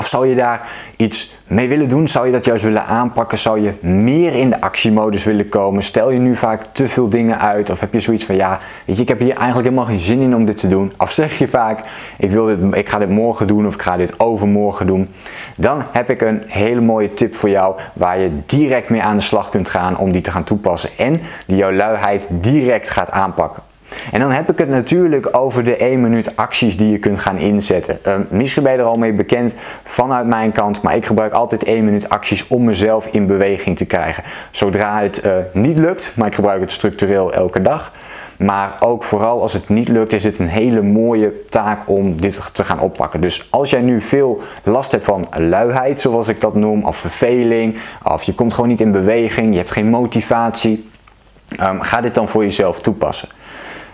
Of zou je daar iets mee willen doen? Zou je dat juist willen aanpakken? Zou je meer in de actiemodus willen komen? Stel je nu vaak te veel dingen uit? Of heb je zoiets van, ja, weet je, ik heb hier eigenlijk helemaal geen zin in om dit te doen? Of zeg je vaak, ik, wil dit, ik ga dit morgen doen of ik ga dit overmorgen doen? Dan heb ik een hele mooie tip voor jou waar je direct mee aan de slag kunt gaan om die te gaan toepassen. En die jouw luiheid direct gaat aanpakken. En dan heb ik het natuurlijk over de 1 minuut acties die je kunt gaan inzetten. Uh, misschien ben je er al mee bekend vanuit mijn kant, maar ik gebruik altijd 1 minuut acties om mezelf in beweging te krijgen. Zodra het uh, niet lukt, maar ik gebruik het structureel elke dag. Maar ook vooral als het niet lukt, is het een hele mooie taak om dit te gaan oppakken. Dus als jij nu veel last hebt van luiheid, zoals ik dat noem, of verveling, of je komt gewoon niet in beweging, je hebt geen motivatie, um, ga dit dan voor jezelf toepassen.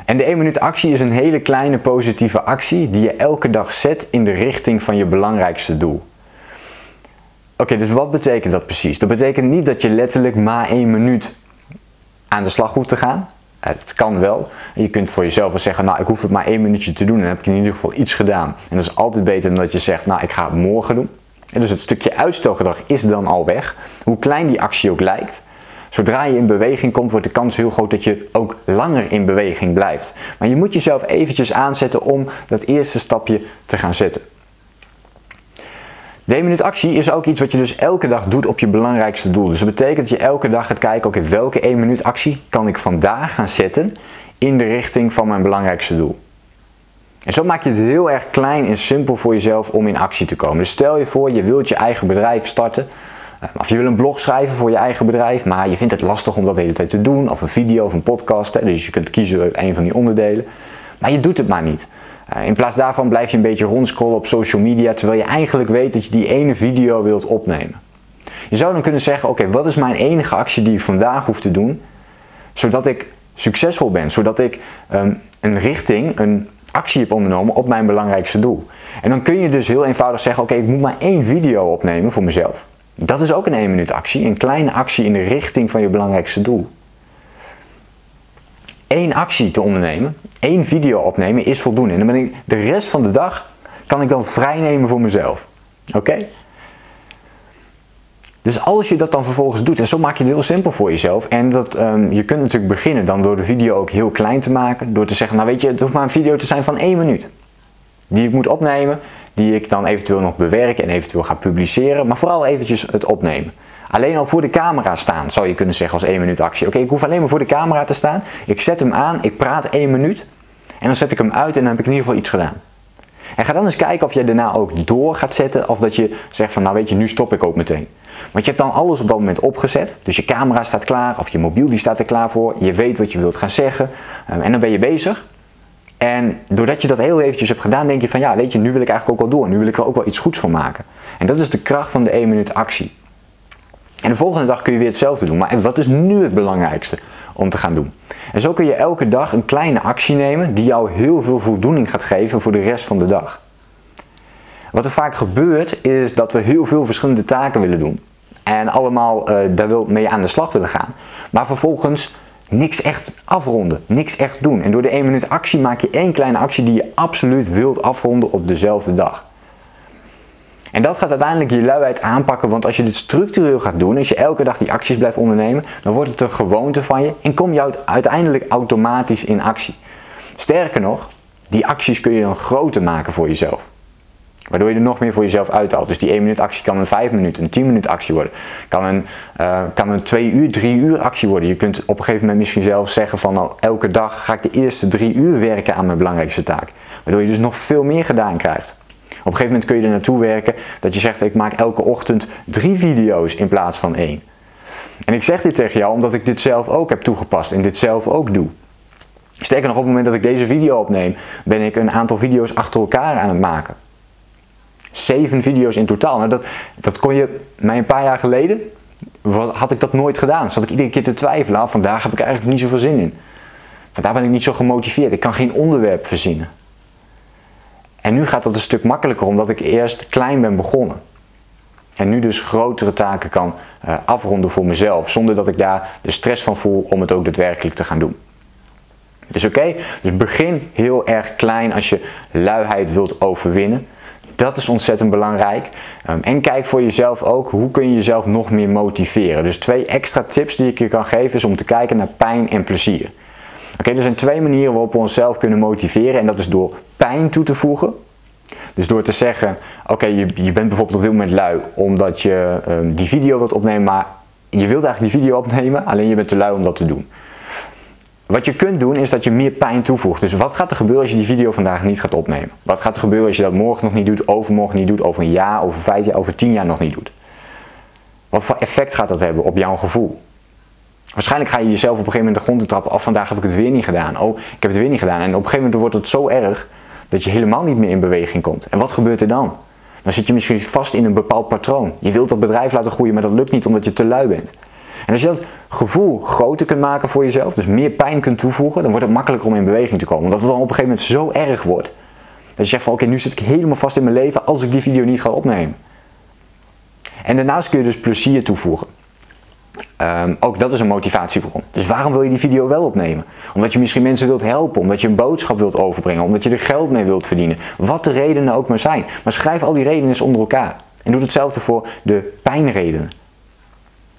En de 1 minuut actie is een hele kleine positieve actie die je elke dag zet in de richting van je belangrijkste doel. Oké, dus wat betekent dat precies? Dat betekent niet dat je letterlijk maar 1 minuut aan de slag hoeft te gaan. Het kan wel. Je kunt voor jezelf wel zeggen, nou ik hoef het maar één minuutje te doen en dan heb ik in ieder geval iets gedaan. En dat is altijd beter dan dat je zegt, nou ik ga het morgen doen. En dus het stukje uitstelgedrag is dan al weg. Hoe klein die actie ook lijkt. Zodra je in beweging komt, wordt de kans heel groot dat je ook langer in beweging blijft. Maar je moet jezelf eventjes aanzetten om dat eerste stapje te gaan zetten. De 1 minuut actie is ook iets wat je dus elke dag doet op je belangrijkste doel. Dus dat betekent dat je elke dag gaat kijken, oké, welke 1 minuut actie kan ik vandaag gaan zetten in de richting van mijn belangrijkste doel. En zo maak je het heel erg klein en simpel voor jezelf om in actie te komen. Dus stel je voor, je wilt je eigen bedrijf starten. Eh, of je wil een blog schrijven voor je eigen bedrijf, maar je vindt het lastig om dat de hele tijd te doen. Of een video of een podcast. Dus je kunt kiezen uit een van die onderdelen. Maar je doet het maar niet. Eh, in plaats daarvan blijf je een beetje rondscrollen op social media, terwijl je eigenlijk weet dat je die ene video wilt opnemen. Je zou dan kunnen zeggen, oké, wat is mijn enige actie die ik vandaag hoef te doen, zodat ik succesvol ben, zodat ik ehm, een richting, een actie heb ondernomen op mijn belangrijkste doel. En dan kun je dus heel eenvoudig zeggen, oké, ik moet maar één video opnemen voor mezelf. Dat is ook een 1 minuut actie, een kleine actie in de richting van je belangrijkste doel. Eén actie te ondernemen, één video opnemen is voldoende. En dan ben ik de rest van de dag kan ik dan vrij nemen voor mezelf. Oké? Dus als je dat dan vervolgens doet, en zo maak je het heel simpel voor jezelf. En dat, um, je kunt natuurlijk beginnen dan door de video ook heel klein te maken. Door te zeggen, nou weet je, het hoeft maar een video te zijn van één minuut. Die ik moet opnemen die ik dan eventueel nog bewerk en eventueel ga publiceren, maar vooral eventjes het opnemen. Alleen al voor de camera staan, zou je kunnen zeggen als 1 minuut actie. Oké, ik hoef alleen maar voor de camera te staan. Ik zet hem aan, ik praat 1 minuut en dan zet ik hem uit en dan heb ik in ieder geval iets gedaan. En ga dan eens kijken of je daarna ook door gaat zetten of dat je zegt van nou weet je, nu stop ik ook meteen. Want je hebt dan alles op dat moment opgezet. Dus je camera staat klaar of je mobiel die staat er klaar voor. Je weet wat je wilt gaan zeggen ehm, en dan ben je bezig. En doordat je dat heel eventjes hebt gedaan, denk je van ja, weet je, nu wil ik eigenlijk ook wel door. Nu wil ik er ook wel iets goeds van maken. En dat is de kracht van de 1 minuut actie. En de volgende dag kun je weer hetzelfde doen. Maar wat is nu het belangrijkste om te gaan doen? En zo kun je elke dag een kleine actie nemen die jou heel veel voldoening gaat geven voor de rest van de dag. Wat er vaak gebeurt is dat we heel veel verschillende taken willen doen. En allemaal uh, daar mee aan de slag willen gaan. Maar vervolgens niks echt afronden, niks echt doen. En door de 1 minuut actie maak je één kleine actie die je absoluut wilt afronden op dezelfde dag. En dat gaat uiteindelijk je luiheid aanpakken, want als je dit structureel gaat doen, als je elke dag die acties blijft ondernemen, dan wordt het een gewoonte van je en kom je uiteindelijk automatisch in actie. Sterker nog, die acties kun je dan groter maken voor jezelf. Waardoor je er nog meer voor jezelf uithaalt. Dus die 1 minuut actie kan een 5 minuten, een 10 minuut actie worden. Kan een, uh, kan een 2 uur, 3 uur actie worden. Je kunt op een gegeven moment misschien zelf zeggen van nou, elke dag ga ik de eerste 3 uur werken aan mijn belangrijkste taak. Waardoor je dus nog veel meer gedaan krijgt. Op een gegeven moment kun je er naartoe werken dat je zegt ik maak elke ochtend 3 video's in plaats van 1. En ik zeg dit tegen jou omdat ik dit zelf ook heb toegepast en dit zelf ook doe. Sterker nog, op het moment dat ik deze video opneem, ben ik een aantal video's achter elkaar aan het maken. Zeven video's in totaal. Nou, dat, dat kon je mij een paar jaar geleden, had ik dat nooit gedaan. Zat ik iedere keer te twijfelen. Nou, vandaag heb ik eigenlijk niet zoveel zin in. Vandaag ben ik niet zo gemotiveerd. Ik kan geen onderwerp verzinnen. En nu gaat dat een stuk makkelijker omdat ik eerst klein ben begonnen. En nu dus grotere taken kan uh, afronden voor mezelf, zonder dat ik daar de stress van voel om het ook daadwerkelijk te gaan doen. Dus oké, dus begin heel erg klein als je luiheid wilt overwinnen. Dat is ontzettend belangrijk. Um, en kijk voor jezelf ook, hoe kun je jezelf nog meer motiveren. Dus twee extra tips die ik je kan geven is om te kijken naar pijn en plezier. Oké, er zijn twee manieren waarop we onszelf kunnen motiveren. En dat is door pijn toe te voegen. Dus door te zeggen, oké, je, je bent bijvoorbeeld op dit moment lui omdat je um, die video wilt opnemen, maar je wilt eigenlijk die video opnemen, alleen je bent te lui om dat te doen. Wat je kunt doen is dat je meer pijn toevoegt. Dus wat gaat er gebeuren als je die video vandaag niet gaat opnemen? Wat gaat er gebeuren als je dat morgen nog niet doet, overmorgen niet doet, over een jaar, over vijf jaar, over tien jaar nog niet doet? Wat voor effect gaat dat hebben op jouw gevoel? Waarschijnlijk ga je jezelf op een gegeven moment de grond te trappen. Oh, vandaag heb ik het weer niet gedaan. Oh, ik heb het weer niet gedaan. En op een gegeven moment wordt het zo erg dat je helemaal niet meer in beweging komt. En wat gebeurt er dan? Dan zit je misschien vast in een bepaald patroon. Je wilt dat bedrijf laten groeien, maar dat lukt niet omdat je te lui bent. En als je dat gevoel groter kunt maken voor jezelf, dus meer pijn kunt toevoegen, dan wordt het makkelijker om in beweging te komen. Omdat het dan op een gegeven moment zo erg wordt. Dat je zegt van oké, nu zit ik helemaal vast in mijn leven als ik die video niet ga opnemen. En daarnaast kun je dus plezier toevoegen. Ehm, ook dat is een motivatiebron. Dus waarom wil je die video wel opnemen? Omdat je misschien mensen wilt helpen, omdat je een boodschap wilt overbrengen, omdat je er geld mee wilt verdienen. Wat de redenen ook maar zijn. Maar schrijf al die redenen eens onder elkaar. En doe hetzelfde voor de pijnredenen.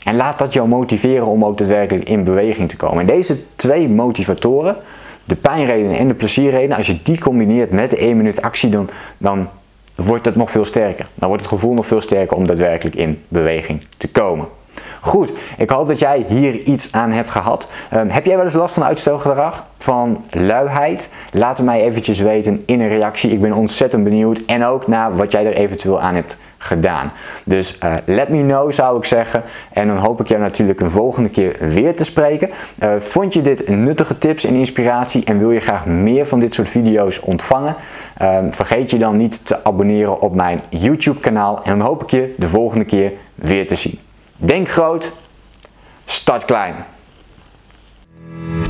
En laat dat jou motiveren om ook daadwerkelijk in beweging te komen. En deze twee motivatoren, de pijnredenen en de plezierredenen, als je die combineert met de 1 minuut actie, dan, dan wordt het nog veel sterker. Dan wordt het gevoel nog veel sterker om daadwerkelijk in beweging te komen. Goed, ik hoop dat jij hier iets aan hebt gehad. Um, heb jij wel eens last van uitstelgedrag? Van luiheid? Laat het mij eventjes weten in een reactie. Ik ben ontzettend benieuwd. En ook naar wat jij er eventueel aan hebt gedaan. Dus uh, let me know zou ik zeggen. En dan hoop ik jou natuurlijk een volgende keer weer te spreken. Uh, vond je dit nuttige tips en inspiratie en wil je graag meer van dit soort video's ontvangen? Uh, vergeet je dan niet te abonneren op mijn YouTube kanaal. En dan hoop ik je de volgende keer weer te zien. Denk groot, start klein.